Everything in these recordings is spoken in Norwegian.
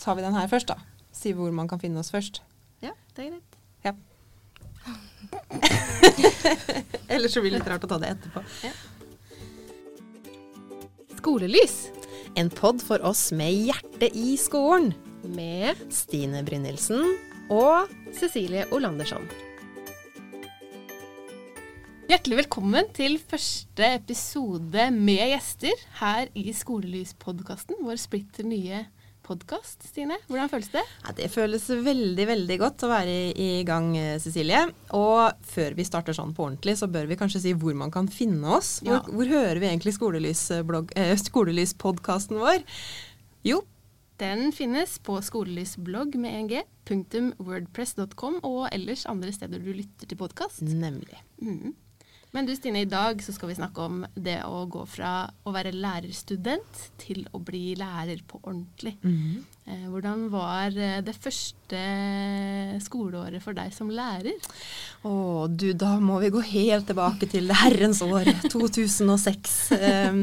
tar vi den her først, da. Si hvor man kan finne oss først. Ja, det er greit. Ja. Ellers så blir det litt rart å ta det etterpå. Skolelys En pod for oss med hjerte i skolen. med Stine Brynildsen. og Cecilie Olandersson. Hjertelig velkommen til første episode med gjester her i Skolelyspodkasten, vår splitter nye podkast. Stine, hvordan føles det? Ja, det føles veldig, veldig godt å være i, i gang, eh, Cecilie. Og før vi starter sånn på ordentlig, så bør vi kanskje si hvor man kan finne oss. Hvor, Ja. hvor hører vi egentlig skolelysblogg- eh, Skolelyspodkasten vår? Jo, Den finnes på skolelysblogg med en punktum wordpress.com, og ellers andre steder du lytter til podkast. nemlig. Mhm. Men du Stine, i dag så skal vi snakke om det å gå fra å være lærerstudent til å bli lærer på ordentlig. Eh, hvordan var eh, det første skoleåret for deg som lærer? Å du, da må vi gå helt tilbake til herrens år, 2006. Um,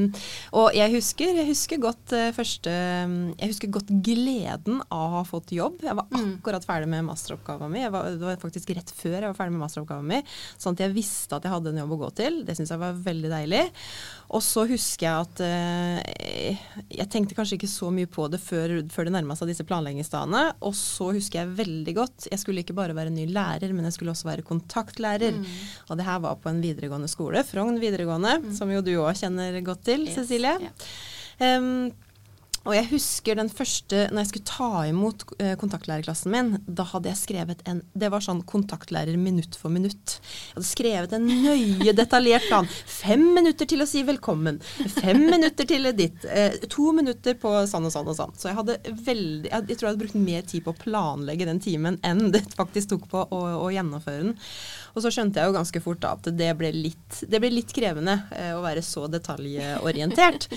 og jeg husker, jeg husker godt uh, første Jeg husker godt gleden av å ha fått jobb. Jeg var Mm. akkurat ferdig med masteroppgaven min. Var, det var faktisk rett før jeg var ferdig med masteroppgaven min. Sånn at jeg visste at jeg hadde en jobb å gå til. Det syns jeg var veldig deilig. Og så husker jeg at eh, jeg tenkte kanskje ikke så mye på det før, før det nærma seg disse planleggingsdagene. Og så husker jeg veldig godt Jeg skulle ikke bare være ny lærer, men jeg skulle også være kontaktlærer. Mm. Og det her var på en videregående skole, Frogn videregående, som jo du òg kjenner godt til, Yes, Cecilie. ja. Em, og jeg husker den første, når jeg skulle ta imot eh, kontaktlærerklassen min, da hadde jeg skrevet en Det var sånn kontaktlærer minutt for minutt. Jeg hadde skrevet en nøye, detaljert plan. Fem minutter til å si velkommen. Fem minutter til ditt. Eh, to minutter på sånn og sånn og sånn. Så jeg hadde veldig Jeg, tror jeg hadde brukt mer tid på å planlegge den timen enn det faktisk tok på å, å gjennomføre den. Og så skjønte jeg jo ganske fort da at det ble litt, det ble litt krevende eh, å være så detaljorientert.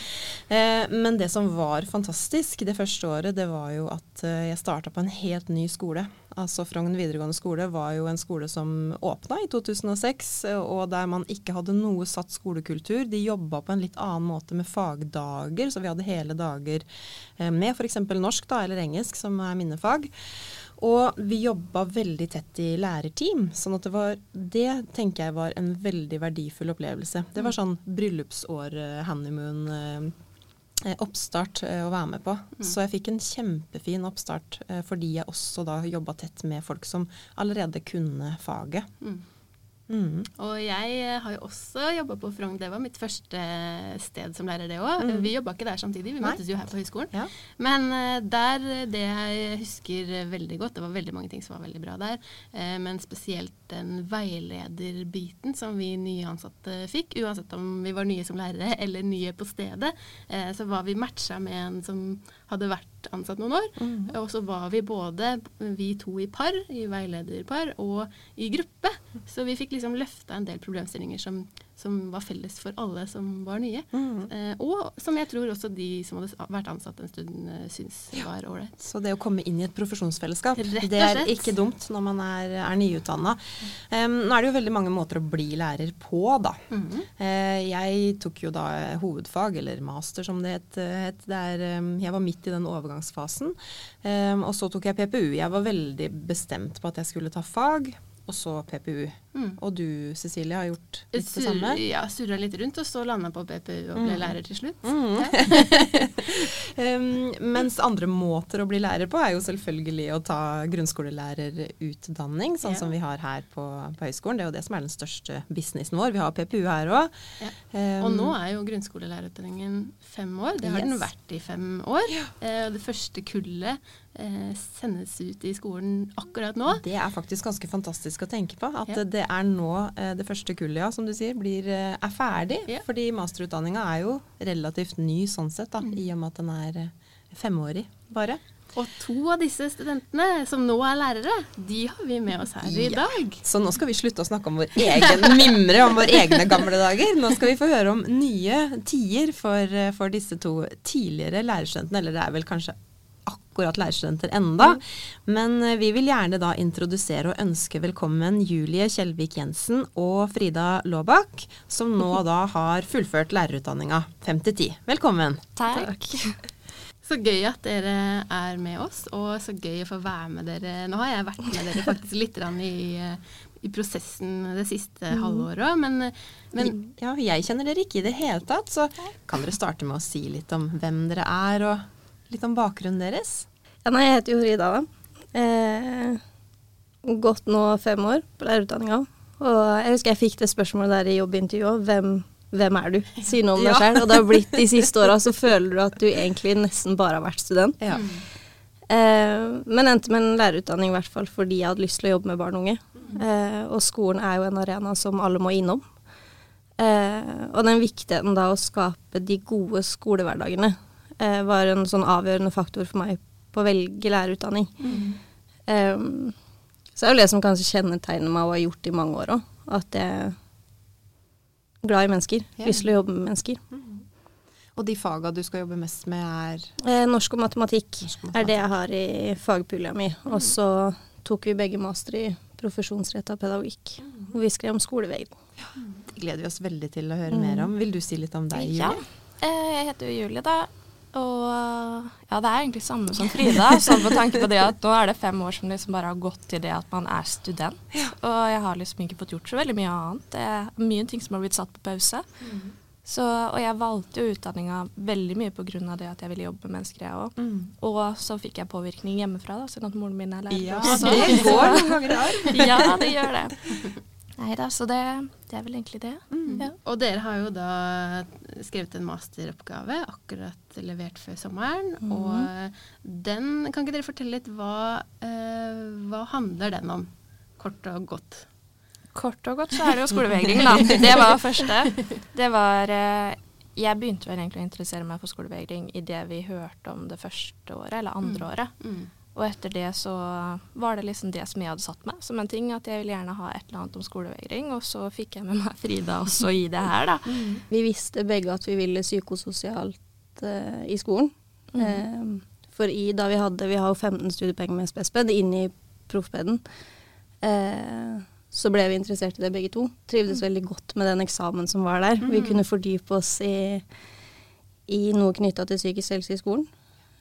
Eh, men det som var fantastisk det første året, det var jo at eh, jeg starta på en helt ny skole. Altså Frogn videregående skole var jo en skole som åpna i 2006, eh, og der man ikke hadde noe satt skolekultur. De jobba på en litt annen måte med fagdager, så vi hadde hele dager eh, med f.eks. norsk da, eller engelsk, som er mine fag. Og vi jobba veldig tett i lærerteam, sånn at det var Det tenker jeg var en veldig verdifull opplevelse. Det var sånn bryllupsår, eh, honeymoon, eh, eh, oppstart å være med på. Så jeg fikk en kjempefin oppstart fordi jeg også da jobba tett med folk som allerede kunne faget. Mm. Mm. Og jeg eh, har jo også jobba på Frogn. Det var mitt første sted som lærer, det òg. Mm. Vi jobba ikke der samtidig, vi Nei. møttes jo her på høyskolen. Ja. Men eh, der, eh, det jeg husker veldig godt, det var veldig mange ting som var veldig bra der, eh, men spesielt den veilederbiten som vi nyansatte fikk, uansett om vi var nye som lærere eller nye på stedet, eh, så var vi matcha med en som hadde vært ansatt noen år. Mm. Og så var vi både vi to i par, i veilederpar, og i gruppe. Så vi fikk liksom løfta en del problemstillinger som, som var felles for alle som var nye. Mm. Eh, og som jeg tror også de som hadde vært ansatt en stund, uh, syns var ålreit. Så det å komme inn i et profesjonsfellesskap, det er ikke dumt når man er, er nyutdanna. Um, nå er det jo veldig mange måter å bli lærer på, da. Mm. Uh, jeg tok jo da hovedfag, eller master som det het. het. Det er, um, jeg var midt i den overgangsfasen. Um, og så tok jeg PPU. Jeg var veldig bestemt på at jeg skulle ta fag, og så PPU. Mm. Og du, Cecilie, har gjort litt det samme? ja, surra litt rundt, og så landa på PPU og ble Mm. lærer til slutt. Mm. um, mens andre måter å bli lærer på er jo selvfølgelig å ta grunnskolelærerutdanning, sånn Ja. som vi har her på, på høyskolen. Det er jo det som er den største businessen vår. Vi har PPU her òg. Ja. Um, Og nå er jo grunnskolelærerutdanningen fem år. Det har den vært i fem år. Ja. Uh, det første kullet sendes ut i skolen akkurat nå. Det er faktisk ganske fantastisk å tenke på. At Ja. det er nå eh, det første kullet, ja, som du sier, blir, eh, er ferdig. Ja. Fordi masterutdanninga er jo relativt ny sånn sett, da, Mm. i og med at den er eh, femårig bare. Og to av disse studentene som nå er lærere, de har vi med oss her i Ja. dag. Så nå skal vi slutte å snakke om vår egen mimre om våre egne gamle dager. Nå skal vi få høre om nye tider for, eh, for disse to tidligere lærerstudentene. Eller det er vel kanskje akkurat lærerstudenter enda. Men eh, vi vil gjerne da introdusere og ønske velkommen Julie Kjellvik Jensen og Frida Laabak, som nå da har fullført lærerutdanninga 5-10. Velkommen. Takk. Så gøy at dere er med oss, og så gøy å få være med dere. Nå har jeg vært med dere faktisk litt i, i prosessen det siste mm. halvåret òg, men, men, Ja, jeg kjenner dere ikke i det hele tatt, så kan dere starte med å si litt om hvem dere er, og litt om bakgrunnen deres? Ja, nei, jeg heter jo Frida, da. Eh, gått nå fem år på lærerutdanninga. Og jeg husker jeg fikk det spørsmålet der i jobbintervjuet. Hvem hvem er du? Si noe om deg ja. selv. Og det har blitt de siste åra, så føler du at du egentlig nesten bare har vært student. Ja. Eh, men endte med en lærerutdanning i hvert fall fordi jeg hadde lyst til å jobbe med barn og unge. Eh, og skolen er jo en arena som alle må innom. Eh, og den viktigheten da å skape de gode skolehverdagene eh, var en sånn avgjørende faktor for meg på å velge lærerutdanning. Mm. Um, så det er jo det som kanskje kjennetegner meg og har gjort i mange år òg. At jeg er glad i mennesker. Yeah. Lyst til å jobbe med mennesker. Mm. Og de faga du skal jobbe mest med, er eh, Norsk og matematikk, norsk og matematikk. er det jeg har i fagpulja mi. Mm. Og så tok vi begge master i profesjonsretta pedagogikk, mm. hvor vi skrev om skolevegring. Ja. Det gleder vi oss veldig til å høre mm. mer om. Vil du si litt om deg, Julie? Ja. Eh, jeg heter jo Julie, da. Og ja, det er egentlig samme som Frida. Sånn på tanke på det at nå er det fem år som liksom bare har gått til det at man er student. Ja. Og jeg har liksom ikke fått gjort så veldig mye annet. Det er mye ting som har blitt satt på pause. Mm. Så, og jeg valgte jo utdanninga veldig mye pga. det at jeg ville jobbe med mennesker, jeg òg. Mm. Og så fikk jeg påvirkning hjemmefra, da, siden at moren min er lærer. Ja, det går noen ganger der. ja, det gjør det. Nei da, så det, det, er vel egentlig det. Mm. Ja. Og dere har jo da skrevet en masteroppgave, akkurat levert før sommeren. Mm. Og den, kan ikke dere fortelle litt hva, uh, hva handler den om, kort og godt? Kort og godt så er det jo skolevegring, da. Det var første. Det var uh, Jeg begynte vel egentlig å interessere meg for skolevegring idet vi hørte om det første året, eller andre mm. året. Mm. Og etter det så var det liksom det som jeg hadde satt meg som en ting, at jeg ville gjerne ha et eller annet om skolevegring. Og så fikk jeg med meg Frida også i det her, da. Mm. Vi visste begge at vi ville psykososialt uh, i skolen. Mm. Uh, for i da vi hadde Vi har jo 15 studiepenger med spesped inn i proffpeden. Uh, så ble vi interessert i det begge to. Trivdes mm. veldig godt med den eksamen som var der. Vi mm. kunne fordype oss i, i noe knytta til psykisk helse i skolen.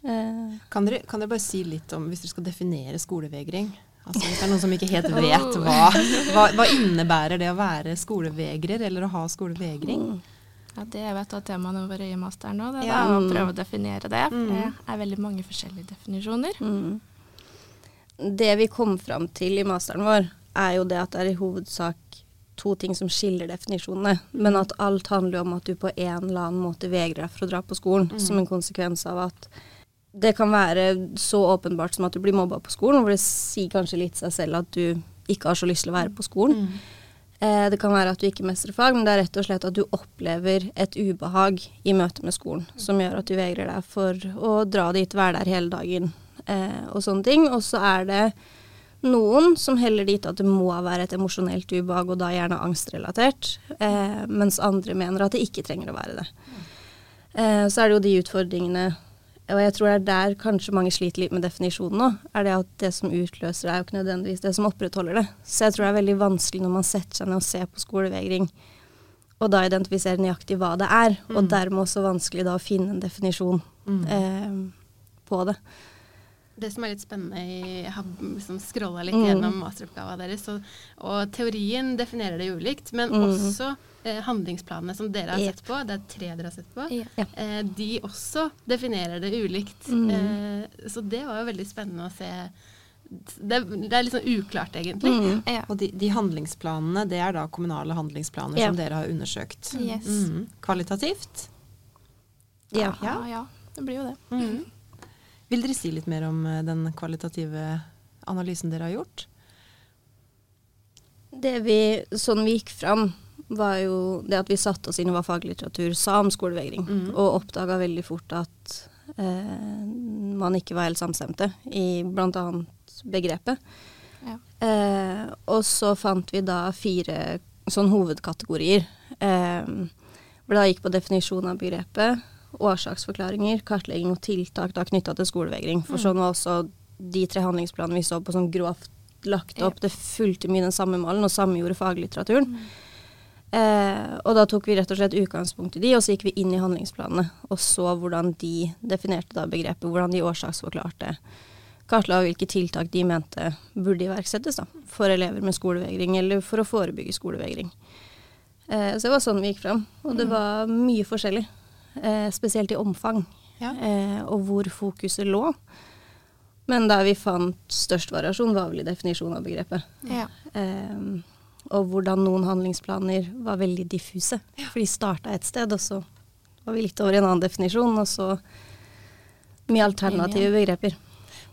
Eh. Kan dere, kan, dere, bare si litt om, hvis dere skal definere skolevegring Altså Hvis det er noen som ikke helt vet hva, hva, hva innebærer det å være skolevegrer eller å ha skolevegring? Mm. Ja, Det er et av temaene våre i masteren nå. Det ja. å prøve å definere det. For mm. det er veldig mange forskjellige definisjoner. Mm. Det vi kom fram til i masteren vår, er jo det at det er i hovedsak to ting som skiller definisjonene. Men at alt handler om at du på en eller annen måte vegrer deg for å dra på skolen. Mm. Som en konsekvens av at det kan være så åpenbart som at du blir mobba på skolen, hvor det sier kanskje litt seg selv at du ikke har så lyst til å være på skolen. Mm. Eh, det kan være at du ikke mestrer fag, men det er rett og slett at du opplever et ubehag i møte med skolen som gjør at du vegrer deg for å dra dit, være der hele dagen eh, og sånne ting. Og så er det noen som heller dit at det må være et emosjonelt ubehag, og da gjerne angstrelatert, eh, mens andre mener at det ikke trenger å være det. Eh, så er det jo de utfordringene og jeg tror det er der kanskje mange sliter litt med definisjonen nå. Er det at det som utløser det, er jo ikke nødvendigvis det som opprettholder det. Så jeg tror det er veldig vanskelig når man setter seg ned og ser på skolevegring, og da identifisere nøyaktig hva det er. Mm. Og dermed også vanskelig da å finne en definisjon mm. eh, på det det som er litt spennende Jeg har liksom scrolla litt mm. gjennom masteroppgaven deres. Og, og, teorien definerer det ulikt, men mm. også eh, handlingsplanene som dere har sett på, det er tre dere har sett på, ja. eh, de også definerer det ulikt. Mm. Eh, så det var jo veldig spennende å se. Det, det er litt sånn uklart, egentlig. Mm. Ja. Og de, de, handlingsplanene, det er da kommunale handlingsplaner ja. som dere har undersøkt. Yes. Mm. Kvalitativt? Ja. ja. det blir jo det. Mm. Vil dere si litt mer om eh, den kvalitative analysen dere har gjort? Det vi, sånn vi gikk fram, var jo det at vi satte oss inn i hva faglitteratur sa om skolevegring, mm. og oppdaga veldig fort at eh, man ikke var helt samstemte i bl.a. begrepet. Ja. Eh, og så fant vi da fire sånn hovedkategorier. Eh, hvor det da gikk på definisjon av begrepet, årsaksforklaringer, kartlegging og tiltak da knytta til skolevegring. For mm. sånn var også de tre handlingsplanene vi så på sånn grovt lagt opp. Det fulgte mye den samme malen, og samme gjorde faglitteraturen. Mm. Eh, og da tok vi rett og slett utgangspunkt i de, og så gikk vi inn i handlingsplanene og så hvordan de definerte da begrepet, hvordan de årsaksforklarte. Kartla hvilke tiltak de mente burde iverksettes da, for elever med skolevegring, eller for å forebygge skolevegring. Eh, så det var sånn vi gikk fram. Og det var mye forskjellig, spesielt i omfang, Ja. eh, og hvor fokuset lå. Men der vi fant størst variasjon, var vel i definisjonen av begrepet. Ja. Eh, og hvordan noen handlingsplaner var veldig diffuse. For de starta et sted, og så var vi litt over i en annen definisjon, og så mye alternative begreper.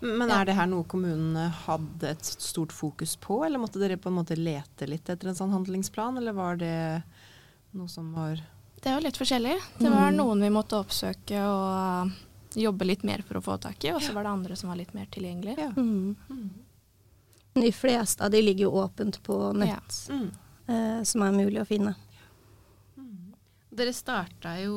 Men er det her noe kommunene hadde et stort fokus på, eller måtte dere på en måte lete litt etter en sånn handlingsplan, eller var det noe som var Det var litt forskjellig. Det var noen vi måtte oppsøke og jobbe litt mer for å få tak i, og så var det andre som var litt mer tilgjengelige. Ja. Mm. De fleste av de ligger jo åpent på nett, Mm. eh, som er mulig å finne. Dere starta jo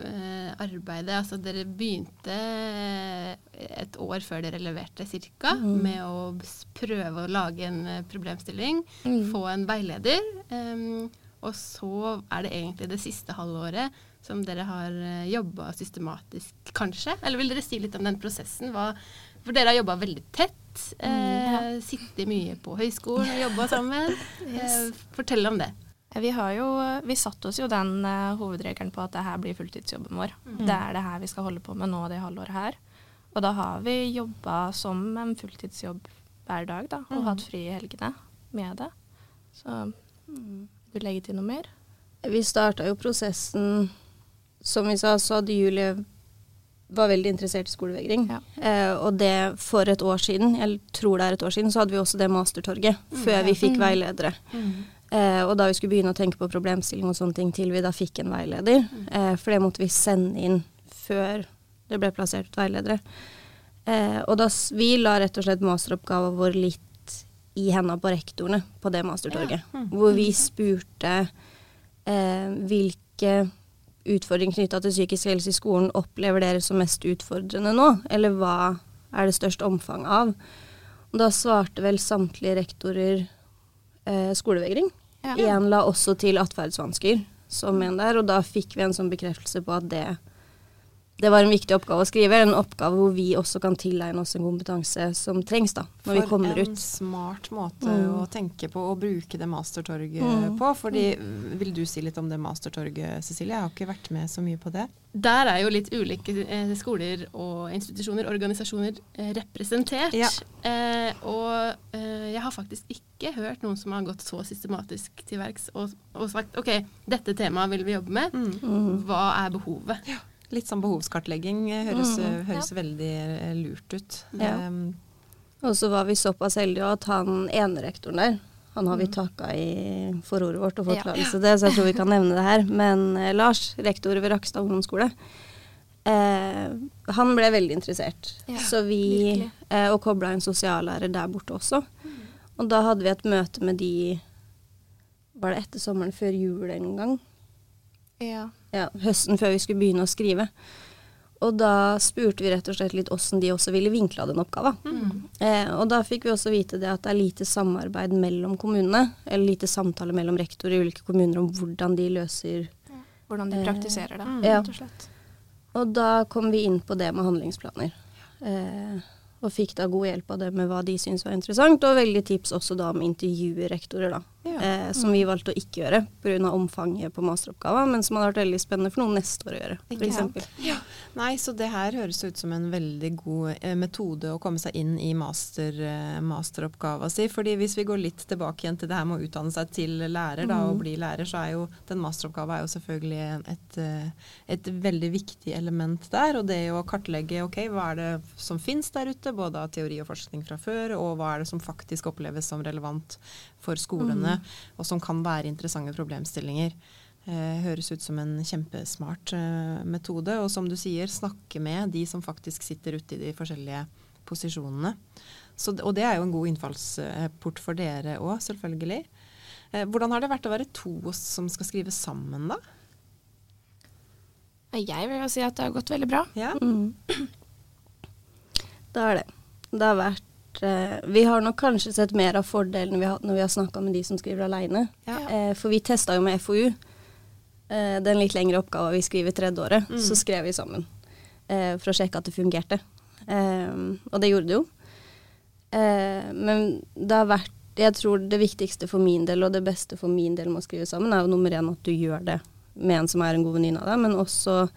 eh, arbeidet, altså dere begynte eh, et år før dere leverte cirka, Mm. med å prøve å lage en eh, problemstilling, Mm. få en veileder, em, og så er det egentlig det siste halvåret som dere har uh, jobba systematisk, kanskje? Eller vil dere si litt om den prosessen? Hva, for dere har jobba veldig tett, eh, sittet mye på høyskolen og jobba sammen. Eh, fortell om det. Vi, har jo, vi satte oss jo den uh, hovedregelen på at det her blir fulltidsjobben vår. Det er det her vi skal holde på med nå det halvåret her. Og da har vi jobba som en fulltidsjobb hver dag, da, og hatt fri i helgene med det. Så vil du legge til noe mer? Vi starta jo prosessen Som vi sa, så hadde Julie var veldig interessert i skolevegring. Ja. Eh, og det for et år siden, jeg tror det er et år siden, så hadde vi også det mastertorget. Før vi fikk Mm. veiledere. Eh, og da vi skulle begynne å tenke på problemstilling og sånne ting til vi da fikk en veileder. Eh, for det måtte vi sende inn før det ble plassert ut veiledere. Eh, og da vi la rett og slett masteroppgaven vår litt i hendene på rektorene på det mastertorget. Hvor vi spurte eh, hvilke utfordringer knytta til psykisk helse i skolen opplever dere som mest utfordrende nå? Eller hva er det største omfanget av? Og da svarte vel samtlige rektorer eh, skolevegring. Ja. La også til atferdsvansker som en der, og da fikk vi en sånn bekreftelse på at det, det var en viktig oppgave å skrive. En oppgave hvor vi også kan tilegne oss en kompetanse som trengs da, når vi kommer ut. For en smart måte Mm. å tenke på og bruke det mastertorget Mm. på. Fordi, Vil du si litt om det mastertorget, Cecilie? Jeg har ikke vært med så mye på det. Der er jo litt ulike eh, skoler og institusjoner, organisasjoner, eh, representert. Ja. Eh, og eh, jeg har faktisk ikke hørt noen som har gått så systematisk til verks og, og sagt OK, dette temaet vil vi jobbe med. Mm. Hva er behovet? Litt sånn behovskartlegging eh, høres, Mm. eh, høres veldig eh, lurt ut. Ja. Um, Og så var vi såpass heldige at han ene rektoren der, han har vi takka i forordet vårt og fått Ja. til det, så jeg tror vi kan nevne det her. Men eh, Lars, rektor ved Rakstad ungdomsskole, eh, han ble veldig interessert. Ja, så vi, eh, og kobla en sosiallærer der borte også. Og da hadde vi et møte med de Var det etter sommeren, før jul en gang? Ja. Ja, høsten før vi skulle begynne å skrive. Og da spurte vi rett og slett litt åssen de også ville vinkla den oppgava. Eh, og da fikk vi også vite det at det er lite samarbeid mellom kommunene, eller lite samtale mellom rektorer i ulike kommuner om hvordan de løser Hvordan de Eh, praktiserer det, ja. rett og slett. Og da kom vi inn på det med handlingsplaner. Eh, og fikk da god hjelp av det med hva de syntes var interessant, og veldig tips også da om intervjue rektorer, da. Ja. Eh, som vi valgte å ikke gjøre pga. omfanget på masteroppgaven, men som hadde vært veldig spennende for noen neste år å gjøre, f.eks. sant? Nei, så det her høres ut som en veldig god eh, metode å komme seg inn i master, eh, masteroppgava si. fordi hvis vi går litt tilbake igjen til det her med å utdanne seg til lærer da, og bli lærer, så er jo den masteroppgava er jo selvfølgelig et, eh, et veldig viktig element der. Og det å kartlegge ok, hva er det som finnes der ute, både av teori og forskning fra før, og hva er det som faktisk oppleves som relevant for skolene, og som kan være interessante problemstillinger. Eh, høres ut som en kjempesmart eh, metode. Og som du sier, snakke med de som faktisk sitter ute i de forskjellige posisjonene. Så, og det er jo en god innfallsport for dere òg, selvfølgelig. Eh, hvordan har det vært å være to som skal skrive sammen, da? Jeg vil jo si at det har gått veldig bra. Ja. Mm. Det har det. Det har vært vært eh, Vi har nok kanskje sett mer av fordelene vi har hatt når vi har snakka med de som skriver aleine. Ja. Eh, for vi testa jo med FoU. Eh, den litt lengre oppgava vi skriver i tredje året, Mm. så skrev vi sammen. Eh, for å sjekke at det fungerte. Eh, og det gjorde det jo. Eh, men det har vært Jeg tror det viktigste for min del, og det beste for min del med å skrive sammen, er jo nummer én at du gjør det med en som er en god venninne av deg, men også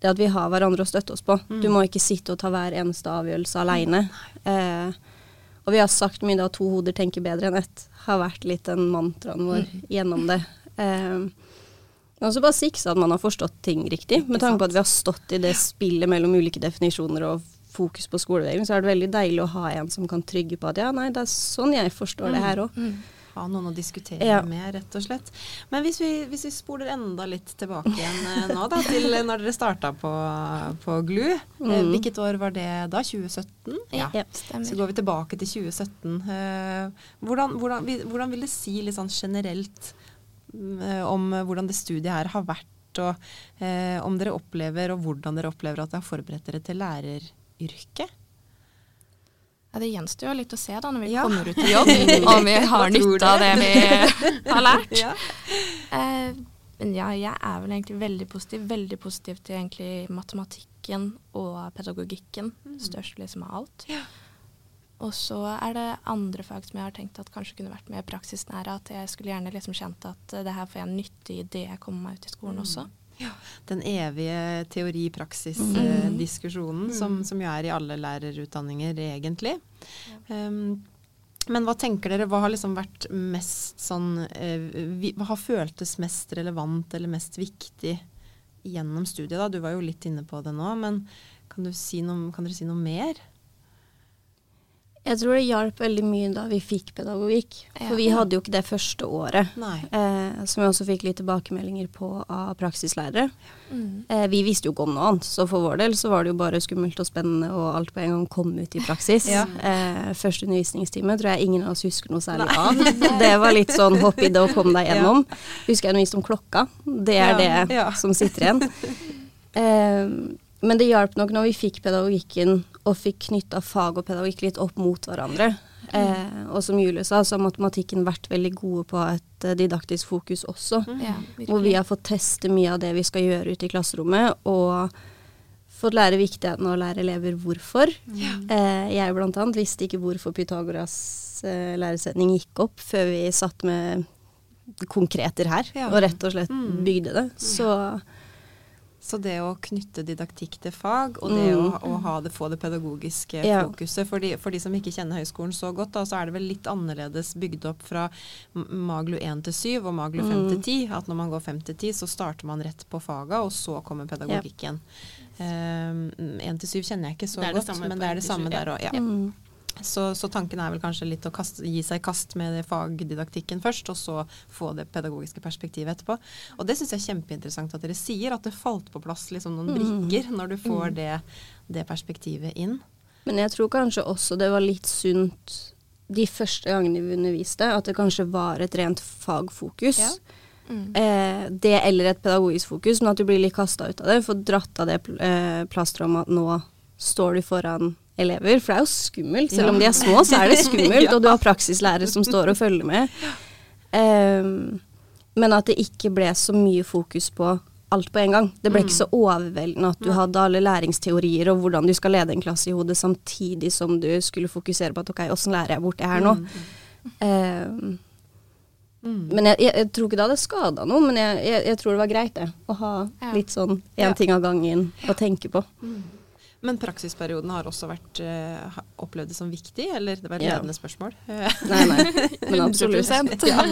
det at vi har hverandre å støtte oss på. Mm. Du må ikke sitte og ta hver eneste avgjørelse aleine. Eh, og vi har sagt mye da to hoder tenker bedre enn ett, har vært litt den mantraen vår Mm. gjennom det. Eh, men også bare sikre at man har forstått ting riktig. Med tanke på at vi har stått i det spillet mellom ulike definisjoner og fokus på skolevegring, så er det veldig deilig å ha en som kan trygge på at ja, nei, det er sånn jeg forstår det her òg. Mm. Ha noen å diskutere Ja. med, rett og slett. Men hvis vi, hvis vi spoler enda litt tilbake igjen eh, nå, da, til når dere starta på, på GLU. Eh, Mm. Hvilket år var det da? 2017? Ja. Så Stemmer. går vi tilbake til 2017. Eh, hvordan, hvordan, hvordan vil det si litt sånn generelt mm, om hvordan det studiet her har vært, og eh, om dere opplever, og hvordan dere opplever at det har forberedt dere til læreryrket? Ja, det gjenstår jo litt å se da når vi Ja. kommer ut i jobb, om vi har nytte av det vi har lært. Ja. Eh, men ja, jeg er vel egentlig veldig positiv. Veldig positiv til egentlig matematikken og pedagogikken. Størst liksom av alt. Ja. Og så er det andre fag som jeg har tenkt at kanskje kunne vært mer praksisnære. At jeg skulle gjerne liksom kjent at eh, det her får jeg nytte i det jeg kommer meg ut i skolen også. Ja, Den evige teori-praksis-diskusjonen som, som jo er i alle lærerutdanninger, egentlig. Um, men hva tenker dere, hva har liksom vært mest sånn uh, vi, Hva har føltes mest relevant eller mest viktig gjennom studiet? da? Du var jo litt inne på det nå, men kan, du si noe, kan dere si noe mer? Jeg tror det hjalp veldig mye da vi fikk pedagogikk. For vi hadde jo ikke det første året. Eh, som vi også fikk litt tilbakemeldinger på av praksislærere. Mm. Eh, vi visste jo ikke om noe annet, så for vår del så var det jo bare skummelt og spennende og alt på en gang kom ut i praksis. Ja. eh, første undervisningstime tror jeg ingen av oss husker noe særlig av. Det var litt sånn hopp i det og kom deg gjennom. Husker jeg underviste om klokka. Det er Ja, det ja. som sitter igjen. Men det hjalp nok når vi fikk pedagogikken og fikk knytta fag og pedagogikk litt opp mot hverandre. Eh, og som Julie sa, så har matematikken vært veldig gode på et eh, didaktisk fokus også. Ja, Hvor vi har fått teste mye av det vi skal gjøre ute i klasserommet, og fått lære viktigheten av å lære elever hvorfor. Eh, jeg blant annet visste ikke hvorfor Pythagoras eh, læresetning gikk opp før vi satt med konkreter her, Ja. og rett og slett Mm. bygde det. Så Så det å knytte didaktikk til fag, og det Mm. å, å ha det, få det pedagogiske Ja. fokuset for de, for de som ikke kjenner høyskolen så godt, da, så er det vel litt annerledes bygd opp fra Maglu 1 til 7 og Maglu 5 til Mm. 10. At når man går 5 til 10, så starter man rett på faga, og så kommer pedagogikken. Um, 1 til 7 kjenner jeg ikke så godt, men det er det samme der òg. Ja. Mm. Så, så tanken er vel kanskje litt å kaste, gi seg i kast med det fagdidaktikken først, og så få det pedagogiske perspektivet etterpå. Og det syns jeg er kjempeinteressant at dere sier, at det falt på plass liksom noen Mm. brikker når du får det, det perspektivet inn. Men jeg tror kanskje også det var litt sunt de første gangene vi underviste, at det kanskje var et rent fagfokus. Ja. Mm. Eh, det eller et pedagogisk fokus, men at du blir litt kasta ut av det. Får dratt av det eh, plasteret om at nå står du foran elever. For det er jo skummelt. Selv om de er små, så er det skummelt. Og du har praksislærere som står og følger med. Um, men at det ikke ble så mye fokus på alt på en gang. Det ble ikke så overveldende at du hadde alle læringsteorier og hvordan du skal lede en klasse i hodet, samtidig som du skulle fokusere på at ok, åssen lærer jeg bort det her nå? Um, Mm. men jeg, jeg, jeg tror ikke det hadde skada noe, men jeg, jeg, tror det var greit det. Å ha Ja. litt sånn én Ja. ting av gangen å tenke på. Men praksisperioden har også vært uh, opplevd som viktig, eller det var et Ja. ledende spørsmål? Nei, nei, men absolutt. 100%. Ja.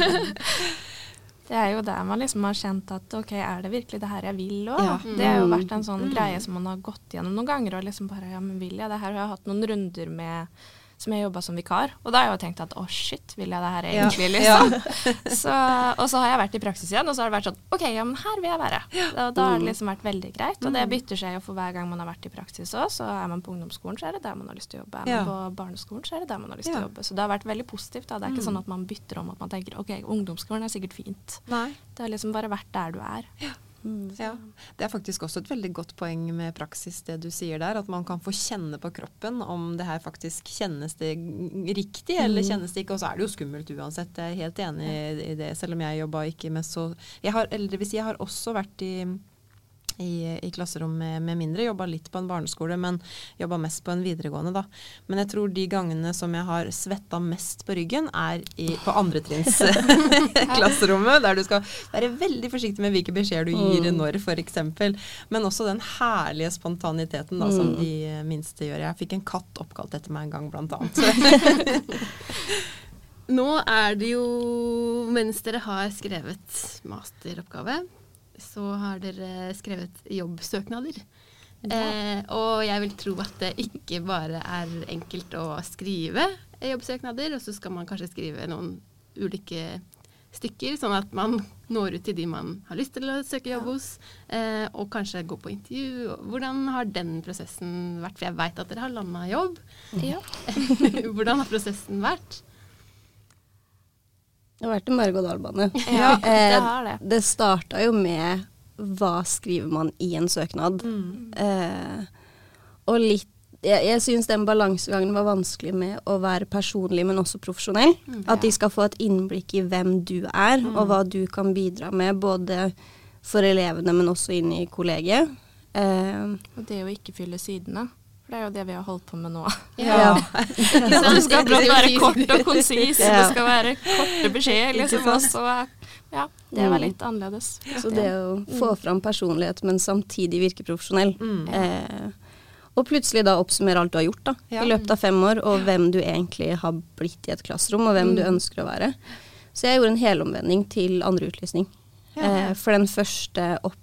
Det er jo der man liksom har kjent at ok, er det virkelig det her jeg vil òg? Ja. Det har jo Mm. vært en sånn greie som man har gått gjennom noen ganger og liksom bare ja, men vil jeg det her? Og jeg har hatt noen runder med som jeg jobba som vikar, og da har jeg jo tenkt at å shit, vil jeg det her Ja. egentlig, liksom? Så, og så har jeg vært i praksis igjen, og så har det vært sånn ok, ja, men her vil jeg være. Og da har det liksom vært veldig greit, og det bytter seg jo for hver gang man har vært i praksis òg. Så er man på ungdomsskolen, så er det der man har lyst til å jobbe. Er Ja. man på barneskolen, så er det der man har lyst til Ja. å jobbe. Så det har vært veldig positivt. Da. Det er ikke Mm. sånn at man bytter om at man tenker ok, ungdomsskolen er sikkert fint. Nei. Det har liksom bare vært der du er. Mm. Ja. Det er faktisk også et veldig godt poeng med praksis, det du sier der. At man kan få kjenne på kroppen om det her faktisk kjennes det riktig, eller Mm. kjennes det ikke. Og så er det jo skummelt uansett. Jeg er helt enig i det, selv om jeg jobba ikke med så jeg har, Eller det vil si, jeg har også vært i i, i klasserom med, med mindre. Jobba litt på en barneskole, men jobba mest på en videregående, da. Men jeg tror de gangene som jeg har svetta mest på ryggen, er i, på andretrinns-klasserommet. Der du skal være veldig forsiktig med hvilke beskjeder du gir Mm. når, f.eks. Men også den herlige spontaniteten da, som Mm. de minste gjør. Jeg fikk en katt oppkalt etter meg en gang, blant annet. Nå er det jo, mens dere har skrevet masteroppgave, så har dere skrevet jobbsøknader. Eh, og jeg vil tro at det ikke bare er enkelt å skrive jobbsøknader, og så skal man kanskje skrive noen ulike stykker, sånn at man når ut til de man har lyst til å søke jobb hos, eh, og kanskje gå på intervju. Hvordan har den prosessen vært? For jeg veit at dere har landa jobb. Ja. Hvordan har prosessen vært? Det har vært en berg-og-dal-bane. Ja, Eh, det har det. Det starta jo med hva skriver man i en søknad. Mm. Eh, og litt Jeg, jeg syns den balansegangen var vanskelig med å være personlig, men også profesjonell. At de skal få et innblikk i hvem du er, og hva du kan bidra med, både for elevene, men også inn i kollegiet. Eh, Og det å ikke fylle sidene. For det er jo det vi har holdt på med nå. ja. Så det skal brått være kort og konsis, Ja. det skal være korte beskjeder, liksom. Ja, det var litt annerledes. Så det å få fram personlighet, men samtidig virke profesjonell. Mm. Eh, og plutselig da oppsummere alt du har gjort da, Ja. i løpet av fem år, og hvem du egentlig har blitt i et klasserom, og hvem du ønsker å være. Så jeg gjorde en helomvending til andre utlysning. Eh, for den første opp...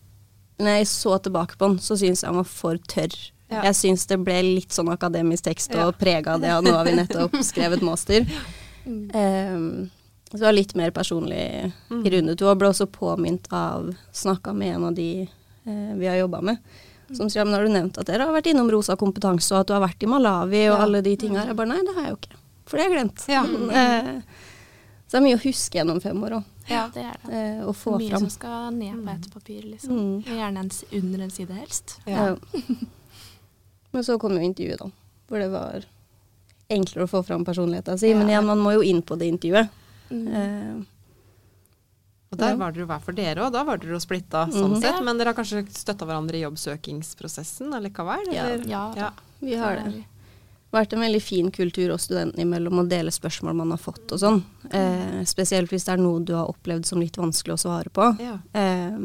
Når jeg så tilbake på den, så syntes jeg han var for tørr. Ja. Jeg syns det ble litt sånn akademisk tekst Ja. og prega av det, og nå har vi nettopp skrevet master. Um, så det var litt mer personlig i runde to, og ble også påminnet av Snakka med en av de eh, vi har jobba med. Som sier men har du nevnt at dere har vært innom Rosa kompetanse, og at du har vært i Malawi og Ja. alle de tinga her? Jeg bare nei, det har jeg jo ikke. For det har jeg glemt. Ja. Eh, så det er mye å huske gjennom fem år òg. Ja, det er det. Eh, å få Mye fram. som skal ned på et papir, liksom. Mm. Gjerne en, under en side helst. Ja. Ja. Men så kom jo intervjuet, da. Hvor det var enklere å få fram personligheten sin. Men igjen, man må jo inn på det intervjuet. Mm. Eh, Og der Ja. var dere hver for dere, og da var dere jo splitta sånn Mhm. sett. Ja. Men dere har kanskje støtta hverandre i jobbsøkingsprosessen allikevel? hva eller? Ja, Ja. vi har det. Det har vært en veldig fin kultur oss studentene imellom å dele spørsmål man har fått og sånn. Eh, spesielt hvis det er noe du har opplevd som litt vanskelig å svare på. Ja. Eh,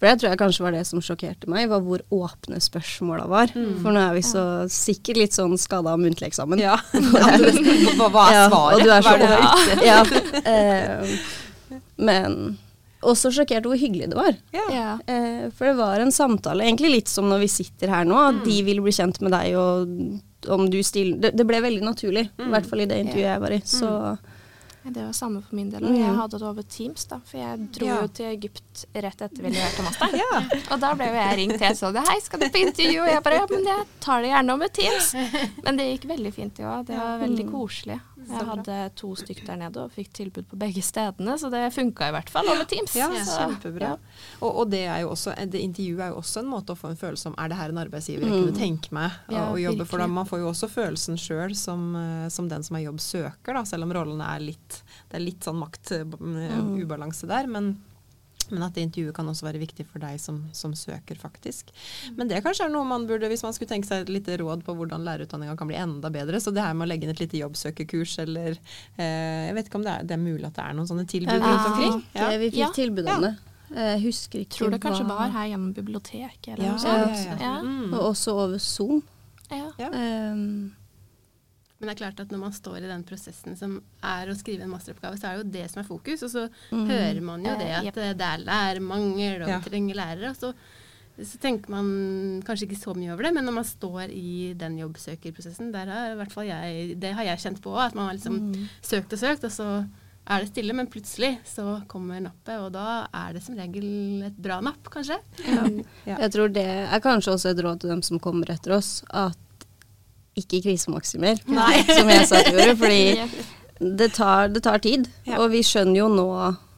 for det tror jeg kanskje var det som sjokkerte meg, var hvor åpne spørsmåla var. Mm. For nå er vi så sikkert litt sånn skada av muntlig eksamen. Ja. Hva hva er Ja, svaret? og du er så ute? Ja. Eh, men også sjokkert hvor hyggelig det var. Ja. Ja. Eh, for det var en samtale, egentlig litt som når vi sitter her nå, at de vil bli kjent med deg og om du stiller det, det ble veldig naturlig, i hvert fall i det intervjuet jeg var i. Så Ja, Det var samme for min del. Og Mm. jeg hadde det over Teams, da. For jeg dro Ja. jo til Egypt rett etter vi leverte master. Ja. Og da ble jo jeg ringt helt sa, Hei, skal du på intervju? Og jeg bare Ja, men jeg tar det gjerne over Teams. Men det gikk veldig fint, det òg. Det var veldig koselig. Jeg hadde to stykk der nede og fikk tilbud på begge stedene, så det funka i hvert fall over Teams. Ja, Så, kjempebra. ja. Og, og det er jo også, det intervjuet er jo også en måte å få en følelse om er det her en arbeidsgiver jeg kunne tenke meg å, Ja, å jobbe for. Da. Man får jo også følelsen sjøl som, eh, som den som er jobbsøker, da, selv om rollene er litt Det er litt sånn maktubalanse der. Men, men at det intervjuet kan også være viktig for deg som, som søker, faktisk. Men det kanskje er noe man burde, hvis man skulle tenke seg et lite råd på hvordan lærerutdanninga kan bli enda bedre. Så det her med å legge inn et lite jobbsøkerkurs eller eh, Jeg vet ikke om det er, det er mulig at det er noen sånne tilbud rundt omkring? Ja. eh, vi fikk Ja. tilbud om det. Jeg husker ikke Tror det kanskje hva- var her gjennom biblioteket eller Ja, noe ja, sånt. ja, ja. Ja. Mm. Og også over Zoom. Ja. Ja. Um, Men det er klart at når man står i den prosessen som er å skrive en masteroppgave, så er det jo det som er fokus. Og så Mm. hører man jo det Eh, at jep. eh, det er lærermangel, og Ja. trenger lærere. Og så, så tenker man kanskje ikke så mye over det, men når man står i den jobbsøkerprosessen, der har i hvert fall jeg, det har jeg kjent på, at man har liksom Mm. søkt og søkt, og så er det stille, men plutselig så kommer nappet, og da er det som regel et bra napp, kanskje. Ja. Jeg tror det er kanskje også et råd til dem som kommer etter oss, at ikke krisemaksimer, som jeg sa til gjorde. Fordi det tar, det tar tid. Ja. Og vi skjønner jo nå,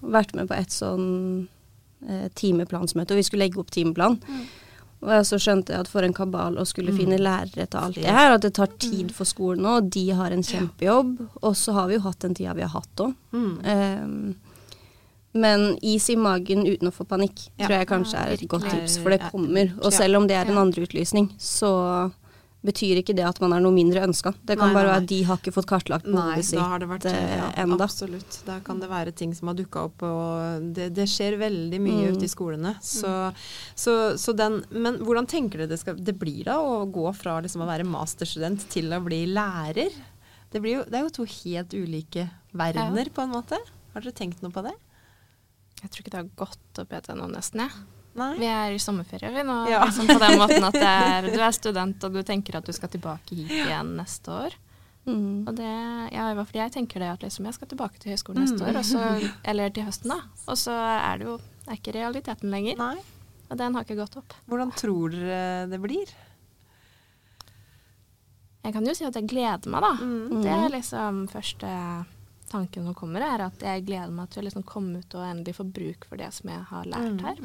vært med på et sånn eh, timeplansmøte, og vi skulle legge opp timeplan. Og så skjønte jeg at for en kabal å skulle finne lærere til alt det her, at det tar tid for skolen nå, og de har en kjempejobb. Og så har vi jo hatt den tida vi har hatt òg. Mm. men is i magen uten å få panikk, Ja. tror jeg kanskje er et godt tips, for det kommer. Og selv om det er en andre utlysning, så betyr ikke det at man er noe mindre ønska. Det kan Nei, bare nei, være at de har ikke fått kartlagt behovet sitt da har det vært eh, ja, enda. Absolutt. Da kan det være ting som har dukka opp, og det, det skjer veldig mye Mm. ute i skolene. Så, så, så den Men hvordan tenker dere det, skal, det blir da å gå fra liksom å være masterstudent til å bli lærer? Det, blir jo, det er jo to helt ulike verdener, på en måte. Har dere tenkt noe på det? Jeg tror ikke det har gått opp etter nå, nesten. jeg. Nei? Vi er i sommerferie vi nå, Ja. liksom på den måten at det er, du er student og du tenker at du skal tilbake hit igjen neste år. Mm. Og det, ja, i hvert fall jeg tenker det at liksom jeg skal tilbake til høyskolen neste Mm. år, så, eller til høsten da. Og så er det jo er ikke realiteten lenger. Nei? Og den har ikke gått opp. Hvordan tror dere det blir? Jeg kan jo si at jeg gleder meg, da. Mm. Det er liksom første tanken som kommer, er at jeg gleder meg til å liksom komme ut og endelig få bruk for det som jeg har lært Mm. her.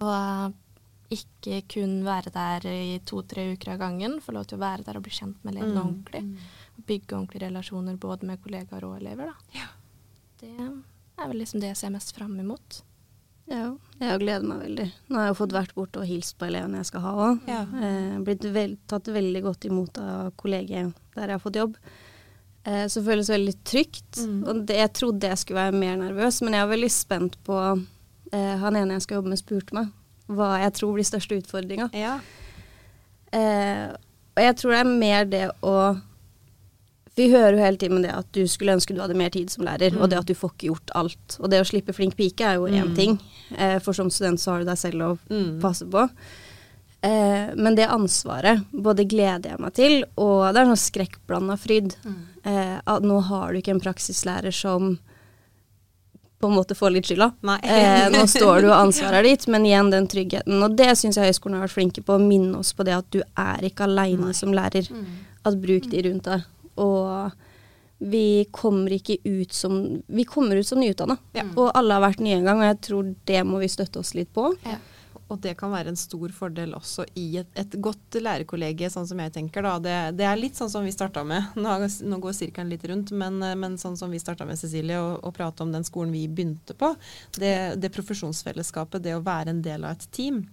Og ikke kun være der i to-tre uker av gangen, få lov til å være der og bli kjent med elevene Mm. ordentlig. Bygge ordentlige relasjoner både med kollegaer og elever. Da. Det er vel liksom det jeg ser mest fram imot. Ja, jeg gleder meg veldig. Nå har jeg jo fått vært borte og hilst på elevene jeg skal ha òg. Ja. Eh, blitt vel, tatt veldig godt imot av kolleger der jeg har fått jobb. Eh, så føles det veldig trygt. Mm. Og det, jeg trodde jeg skulle være mer nervøs, men jeg er veldig spent på eh, Han ene jeg skal jobbe med, spurte meg hva jeg tror blir største utfordringa. Ja. Eh, og jeg tror det er mer det å Vi hører jo hele tiden det at du skulle ønske du hadde mer tid som lærer, og det at du får ikke gjort alt. Og det å slippe flink pike er jo én Mm. ting, eh, for som student så har du deg selv å Mm. passe på. Eh, men det ansvaret både gleder jeg meg til, og det er sånn skrekkblanda fryd. Eh, at nå har du ikke en praksislærer som på en måte får litt skylda. Eh, nå står du og ansvaret er ditt, men igjen den tryggheten. Og det syns jeg høyskolen har vært flinke på, å minne oss på det at du er ikke aleine som lærer. At bruk de rundt deg. Og vi kommer ikke ut som Vi kommer ut som nyutdanna. Ja. Og alle har vært nye en gang, og jeg tror det må vi støtte oss litt på. Og det kan være en stor fordel også i et, et godt lærerkollegie, sånn som jeg tenker. Da. Det, det er litt sånn som vi starta med. Nå, nå går sirkelen litt rundt, men, men sånn som vi starta med Cecilie, og, og prate om den skolen vi begynte på. Det, det profesjonsfellesskapet, det å være en del av et team,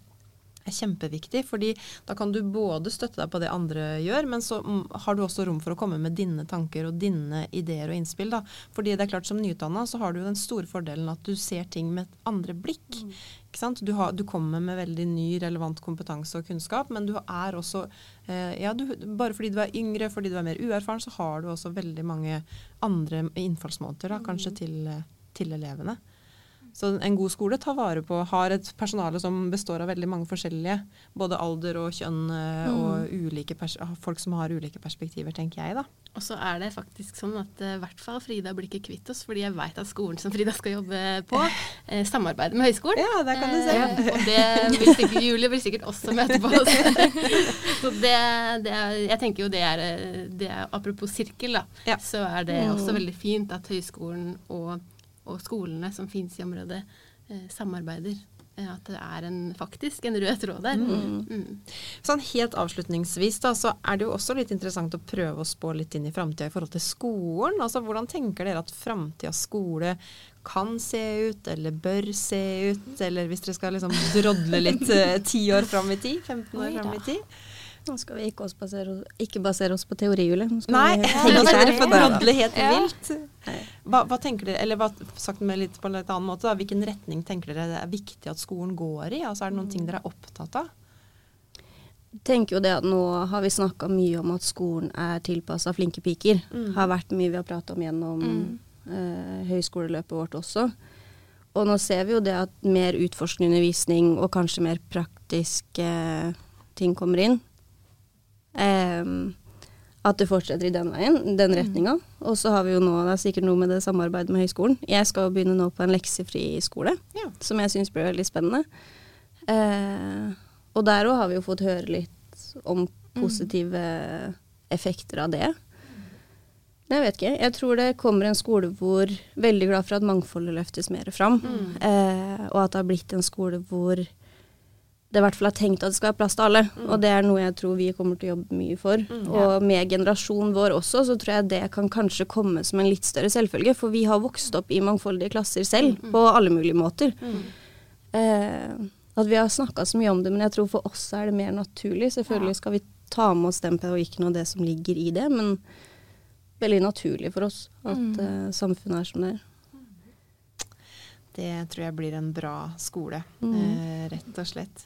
er kjempeviktig. fordi da kan du både støtte deg på det andre gjør, men så mm, har du også rom for å komme med dine tanker og dine ideer og innspill. da. Fordi det er klart som nyutdanna så har du den store fordelen at du ser ting med et andre blikk. Sant? Du, har, du kommer med veldig ny, relevant kompetanse og kunnskap, men du er også eh, ja, du, Bare fordi du er yngre, fordi du er mer uerfaren, så har du også veldig mange andre innfallsmåter da, kanskje til, eh, til elevene. Så en god skole tar vare på, har et personale som består av veldig mange forskjellige, både alder og kjønn eh, og ulike pers folk som har ulike perspektiver, tenker jeg da. Og så er det faktisk sånn at eh, i hvert fall Frida blir ikke kvitt oss, fordi jeg veit at skolen som Frida skal jobbe på, eh, samarbeider med høyskolen. Ja, der kan du se. Eh, og det vil sikkert Julie vil sikkert også møte på oss. så det, det er, jeg tenker jo det er, eh, det er Apropos sirkel, da, Ja. så er det også veldig fint at høyskolen og, og skolene som finnes i området, eh, samarbeider. Eh, At det er en, faktisk en rød tråd der. Mm. Sånn helt avslutningsvis da, så er det jo også litt interessant å prøve å spå litt inn i framtida i forhold til skolen. Altså hvordan tenker dere at framtidas skole kan se ut, eller bør se ut? Eller hvis dere skal liksom drodle litt eh, ti år fram i tid? 15 år fram i tid? Nå skal vi ikke, basere, ikke basere oss på teorihjulet. Nei, vi nå skal dere få drodle helt Ja. vilt. Hva, hva tenker dere, eller hva, sagt med litt på en litt annen måte, da, hvilken retning tenker dere det er viktig at skolen går i? Altså Er det noen ting dere er opptatt av? tenker jo det at nå har vi snakka mye om at skolen er tilpassa flinke piker. Mm. Har vært mye vi har prata om gjennom eh, høyskoleløpet vårt også. Og nå ser vi jo det at mer utforskende undervisning og kanskje mer praktiske ting kommer inn. Em, at det fortsetter i den veien, den retninga. Og så har vi jo nå, det er sikkert noe med det samarbeidet med høyskolen. Jeg skal begynne nå på en leksefri skole, Ja. som jeg syns blir veldig spennende. Eh, og der òg har vi jo fått høre litt om positive effekter av det. Jeg vet ikke. Jeg tror det kommer en skole hvor Veldig glad for at mangfoldet løftes mer fram. Eh, og at det har blitt en skole hvor det i hvert fall er tenkt at det skal være plass til alle. Og det er noe jeg tror vi kommer til å jobbe mye for. Og med generasjonen vår også, så tror jeg det kan kanskje komme som en litt større selvfølge. For vi har vokst opp i mangfoldige klasser selv, på alle mulige måter. Eh, at vi har snakka så mye om det, men jeg tror for oss er det mer naturlig. Selvfølgelig skal vi ta med oss den pedagogikken og det som ligger i det, men veldig naturlig for oss at eh, samfunnet er som det er. Det tror jeg blir en bra skole, Mm. eh, rett og slett.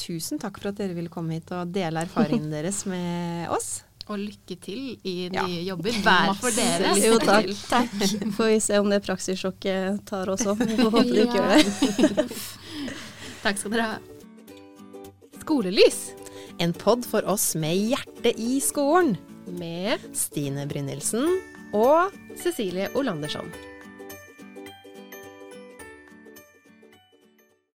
Tusen takk for at dere ville komme hit og dele erfaringene deres med oss. Og lykke til i Ja. nye jobber hver for dere. Jo, takk. Får vi se om det praksissjokket tar oss òg. Vi får håpe det ikke gjør det. Takk skal dere ha. Skolelys En pod for oss med hjertet i skolen. Med Stine Brynildsen. og Cecilie Olandersson.